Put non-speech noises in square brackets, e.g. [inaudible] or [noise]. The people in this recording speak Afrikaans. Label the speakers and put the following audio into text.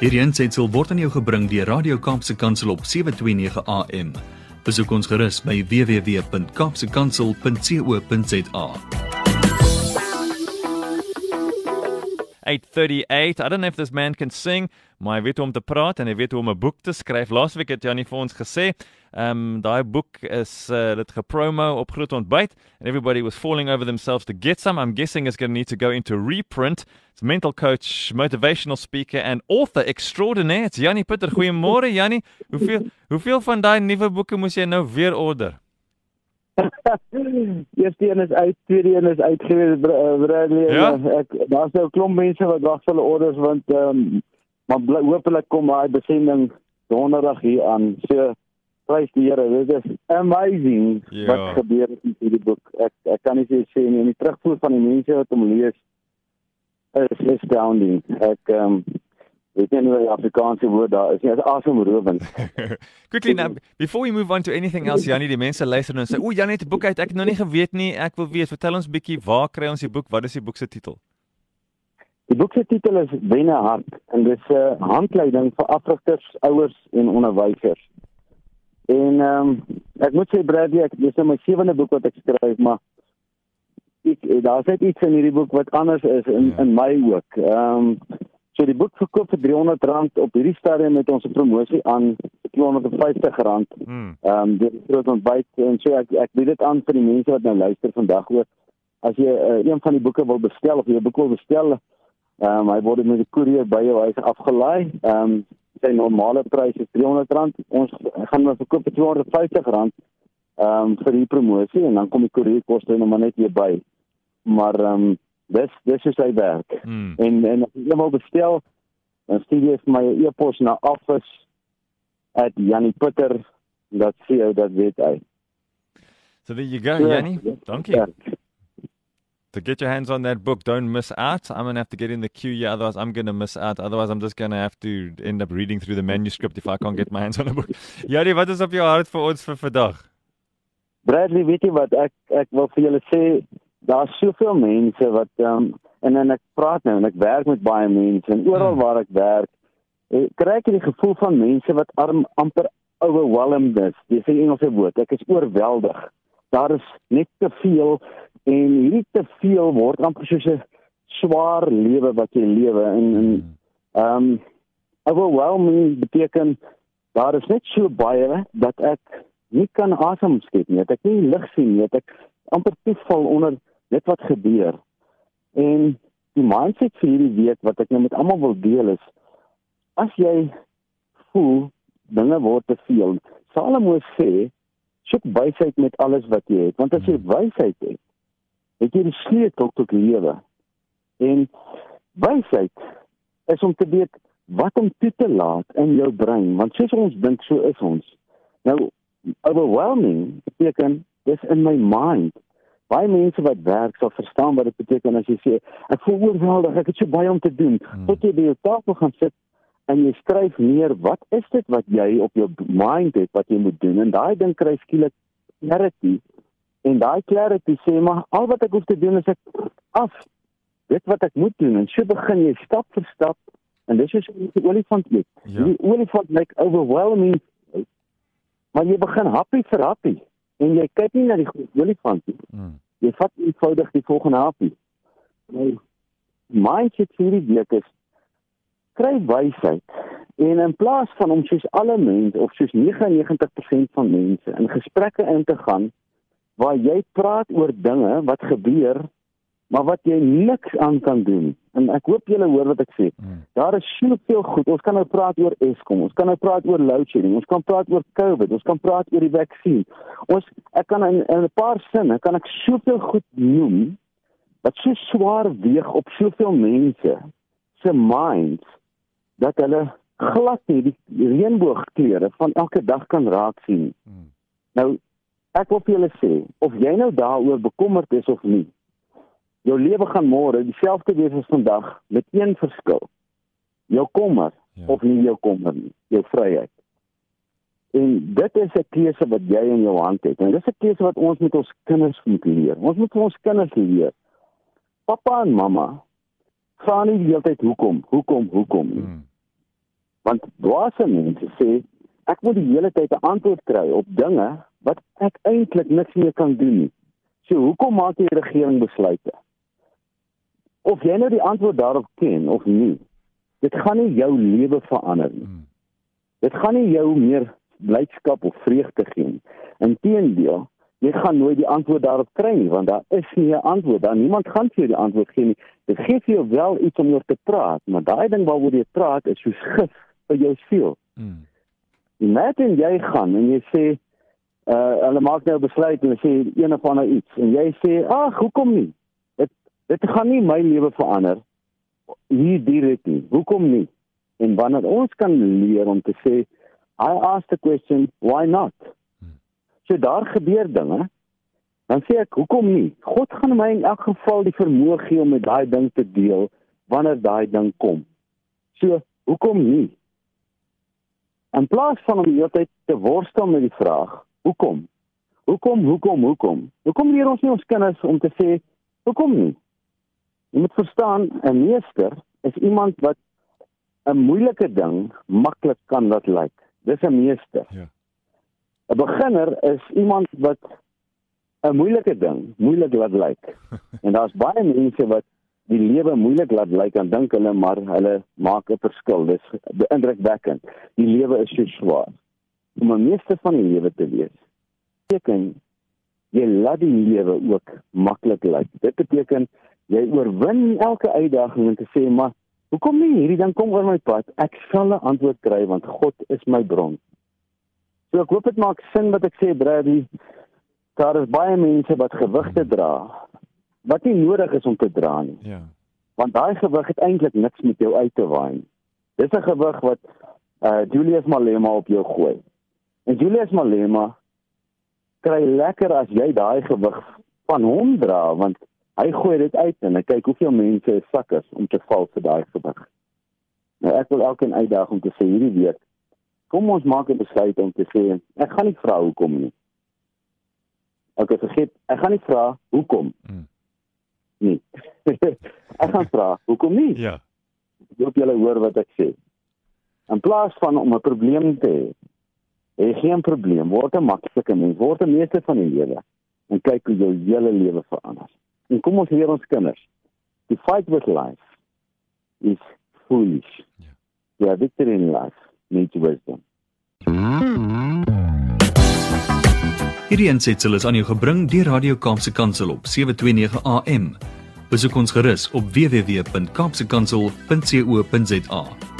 Speaker 1: Hierdie aanseit sal word aan jou gebring deur Radio Kaapse Kansel op 7:29 AM. Besoek ons gerus by www.kapsekansel.co.za.
Speaker 2: 838. I don't know if this man can sing, maar hy weet hoe om te praat en hy weet hoe om 'n boek te skryf. Laasweek het Janie vir ons gesê, ehm um, daai boek is uh, dit gepromo op Groot Ontbyt and everybody was falling over themselves to get some. I'm guessing it's going to need to go into reprint. It's mental coach, motivational speaker and author extraordinaire. Janie Pieter. Goeiemôre Janie. Hoeveel hoeveel van daai nuwe boeke moes jy nou weer order?
Speaker 3: Eerste een is uit, tweede een is uitgewees eh, Bradley.
Speaker 2: Ja?
Speaker 3: Uh, Ek daar's nou 'n klomp mense wat wag vir hulle orders want ehm um, maar bly, hopelik kom daai besending donderdag hier aan. So prys die Here. Dit is amazing
Speaker 2: Ja.
Speaker 3: wat gebeur het met hierdie boek. Ek ek kan nie sê nie. En die terugvoer van die mense wat hom lees is astounding. Ek ehm um, weet nie hoe die Afrikaanse woord daar is nie. Dit is asemrowend. [laughs]
Speaker 2: Quickly now, before we move on to anything else, Janie, die mense luister en sê, "O, Janie het 'n boek uit. Ek het nog nie geweet nie. Ek wil weet. Vertel ons bietjie, waar kry ons die boek? Wat is die boek se titel?"
Speaker 3: Die boek se titel is Wenne hart en dit is 'n handleiding vir afrigters, ouers en onderwysers. En ehm um, ek moet sê Bradley, ek dis nou my sewende boek wat ek skryf, maar ek daar's net iets in hierdie boek wat anders is in
Speaker 2: Ja.
Speaker 3: in my ook. Ehm um, so die boek verkoop vir R300 op hierdie stadium met ons promosie aan R250
Speaker 2: Hmm.
Speaker 3: ehm um, dit groot ontbyt en so ek ek bied dit aan vir die mense wat nou luister vandag ook. As jy uh, een van die boeke wil bestel of jy 'n boek wil bestel, ehm um, hy word met die koerier by jou huis afgelaai. Ehm um, sy normale prys is R300. Ons gaan hom verkoop vir R250 ehm um, vir die promosie en dan kom die koerierkoste nou maar net weer by. Maar ehm um, dis dis is sy werk.
Speaker 2: Hmm.
Speaker 3: En en as jy wil bestel, dan stuur jy vir my 'n e-pos na office@janiputter.co.za.
Speaker 2: So there you go, Janie.
Speaker 3: ja,
Speaker 2: Dankie.
Speaker 3: ja.
Speaker 2: To get your hands on that book, don't miss out. I'm going to have to get in the queue here, otherwise I'm going to miss out. Otherwise I'm just going to have to end up reading through the manuscript if I can't get my hands on a book. [laughs] Janie, wat is op jou hart vir ons vir vandag?
Speaker 3: Bradley, weet jy wat ek ek wil vir julle sê, daar's soveel mense wat ehm um, en en ek praat nou en ek werk met baie mense en oral
Speaker 2: Hmm.
Speaker 3: waar ek werk, eh, kry ek die gevoel van mense wat arm amper overwhelmed is. Dis 'n Engelse woord. Ek is oorweldig. Daar is net te veel en hierdie te veel word amper soos 'n swaar lewe wat jy lewe en en Ehm um, overwhelming beteken daar is net so baie dat ek nie kan asem skep nie. Dat ek nie lig sien nie. Dat ek amper toeval onder dit wat gebeur. En die mindset vir hierdie week wat ek nou met almal wil deel is as jy voel dinge word te veel. Salomo sê soek wysheid met alles wat jy het, want as jy wysheid het, het jy die sleutel tot lewe. En wysheid is om te weet wat om toe te laat in jou brein, want soos ons dink, so is ons. Nou overwhelming beteken dis in my mind. Baie mense wat werk sal verstaan wat dit beteken as jy sê ek voel oorweldig, ek het so baie om te doen.
Speaker 2: Hmm.
Speaker 3: Tot jy by jou tafel gaan sit en jy skryf neer wat is dit wat jy op jou mind het wat jy moet doen en daai ding kry skielik clarity en daai clarity sê maar al wat ek hoef te doen is ek af dit wat ek moet doen en so begin jy stap vir stap en dis is 'n olifant eet.
Speaker 2: Ja.
Speaker 3: Die olifant lyk overwhelming maar jy begin happie vir happie en jy kyk nie na die groot olifant nie.
Speaker 2: Hmm.
Speaker 3: Jy vat eenvoudig die volgende happie. Nou mindset hierdie week is kry wysheid en in plaas van om soos alle mense of soos 99% van mense in gesprekke in te gaan waar jy praat oor dinge wat gebeur maar wat jy niks aan kan doen. En ek hoop julle hoor wat ek sê.
Speaker 2: Hmm.
Speaker 3: Daar is soveel goed. Ons kan nou praat oor Eskom, ons kan nou praat oor load shedding, ons kan praat oor COVID, ons kan praat oor die vaksin. Ons ek kan in, in 'n paar sinne kan ek soveel goed noem wat so swaar weeg op soveel mense se minds dat hulle glad nie die reënboogkleure van elke dag kan raak sien.
Speaker 2: Hmm.
Speaker 3: Nou ek wil vir julle sê of jy nou daaroor bekommerd is of nie. Jou lewe gaan môre dieselfde wees as vandag met een verskil. Jou kommer
Speaker 2: Ja.
Speaker 3: of nie jou kommer nie, jou vryheid. En dit is 'n keuse wat jy in jou hand het. En dis 'n keuse wat ons met ons kinders moet leer. Ons moet vir ons kinders leer. Pappa en mamma vra nie die hele tyd hoekom, hoekom, hoekom nie.
Speaker 2: Hmm.
Speaker 3: Want dwaase mense sê ek moet die hele tyd 'n antwoord kry op dinge wat ek eintlik niks meer kan doen nie. So hoekom maak die regering besluite? Of jy nou die antwoord daarop ken of nie, dit gaan nie jou lewe verander nie. Hmm. Dit gaan nie jou meer blydskap of vreugde gee nie. Inteendeel, jy gaan nooit die antwoord daarop kry nie want daar is nie 'n antwoord. Daar niemand gaan vir jou die antwoord gee nie. Dit gee vir jou wel iets om oor te praat, maar daai ding waaroor jy praat is soos gif vir jou siel. Hmm. Imagine jy gaan en jy sê uh hulle maak nou besluit en sê een of ander iets en jy sê ag hoekom nie? Dit gaan nie my lewe verander hier direk nie. Hoekom nie? En wanneer ons kan leer om te sê I asked the question why not? So daar gebeur dinge. Dan sê ek, hoekom nie? God gaan my in elk geval die vermoë gee om met daai ding te deel wanneer daai ding kom. So, hoekom nie? In plaas van om die hele tyd te worstel met die vraag, hoekom? Hoekom, hoekom, hoekom? Hoekom leer ons nie ons kinders om te sê hoekom nie? Jy moet verstaan, 'n meester is iemand wat 'n moeilike ding maklik kan laat lyk. Dis 'n meester. Ja. 'n beginner is iemand wat 'n moeilike ding moeilik laat lyk. [laughs] en daar's baie mense wat die lewe moeilik laat lyk en dink hulle maar hulle maak 'n verskil. Dis beïndrukwekkend. Die lewe is so swaar. Om 'n meester van die lewe te wees, beteken jy laat die lewe ook maklik lyk. Dit beteken jy oorwin elke uitdaging en te sê maar hoekom nie hierdie ding kom oor my pad? Ek sal 'n antwoord kry want God is my bron. So ek hoop dit maak sin wat ek sê Bradley. Daar is baie mense wat gewigte dra wat nie nodig is om te dra nie. Ja. Want daai gewig het eintlik niks met jou uit te waai nie. Dis 'n gewig wat uh Julius Malema op jou gooi. En Julius Malema kry lekker as jy daai gewig van hom dra want hy gooi dit uit en hy kyk hoeveel mense is sakkers om te val vir daai gewig. Nou ek wil elkeen uitdaag om te sê hierdie week kom ons maak 'n besluit om te sê ek gaan nie vra hoekom nie. Ek het gesê ek gaan nie vra hoekom. Hmm. Nee. [laughs] ek gaan vra hoekom nie? Ja. Ek hoop julle hoor wat ek sê. In plaas van om 'n probleem te hê, hê geen probleem, word 'n maklike mens, word 'n meester van die lewe en kyk hoe jou hele lewe verander. En kom ons leer ons kinders. The fight with life is foolish. Ja. Yeah. The victory in life needs wisdom.
Speaker 1: Hierdie ensitsel is aan jou gebring deur Radio Kaapse Kansel op 729 AM. Besoek ons gerus op www.kaapsekansel.co.za.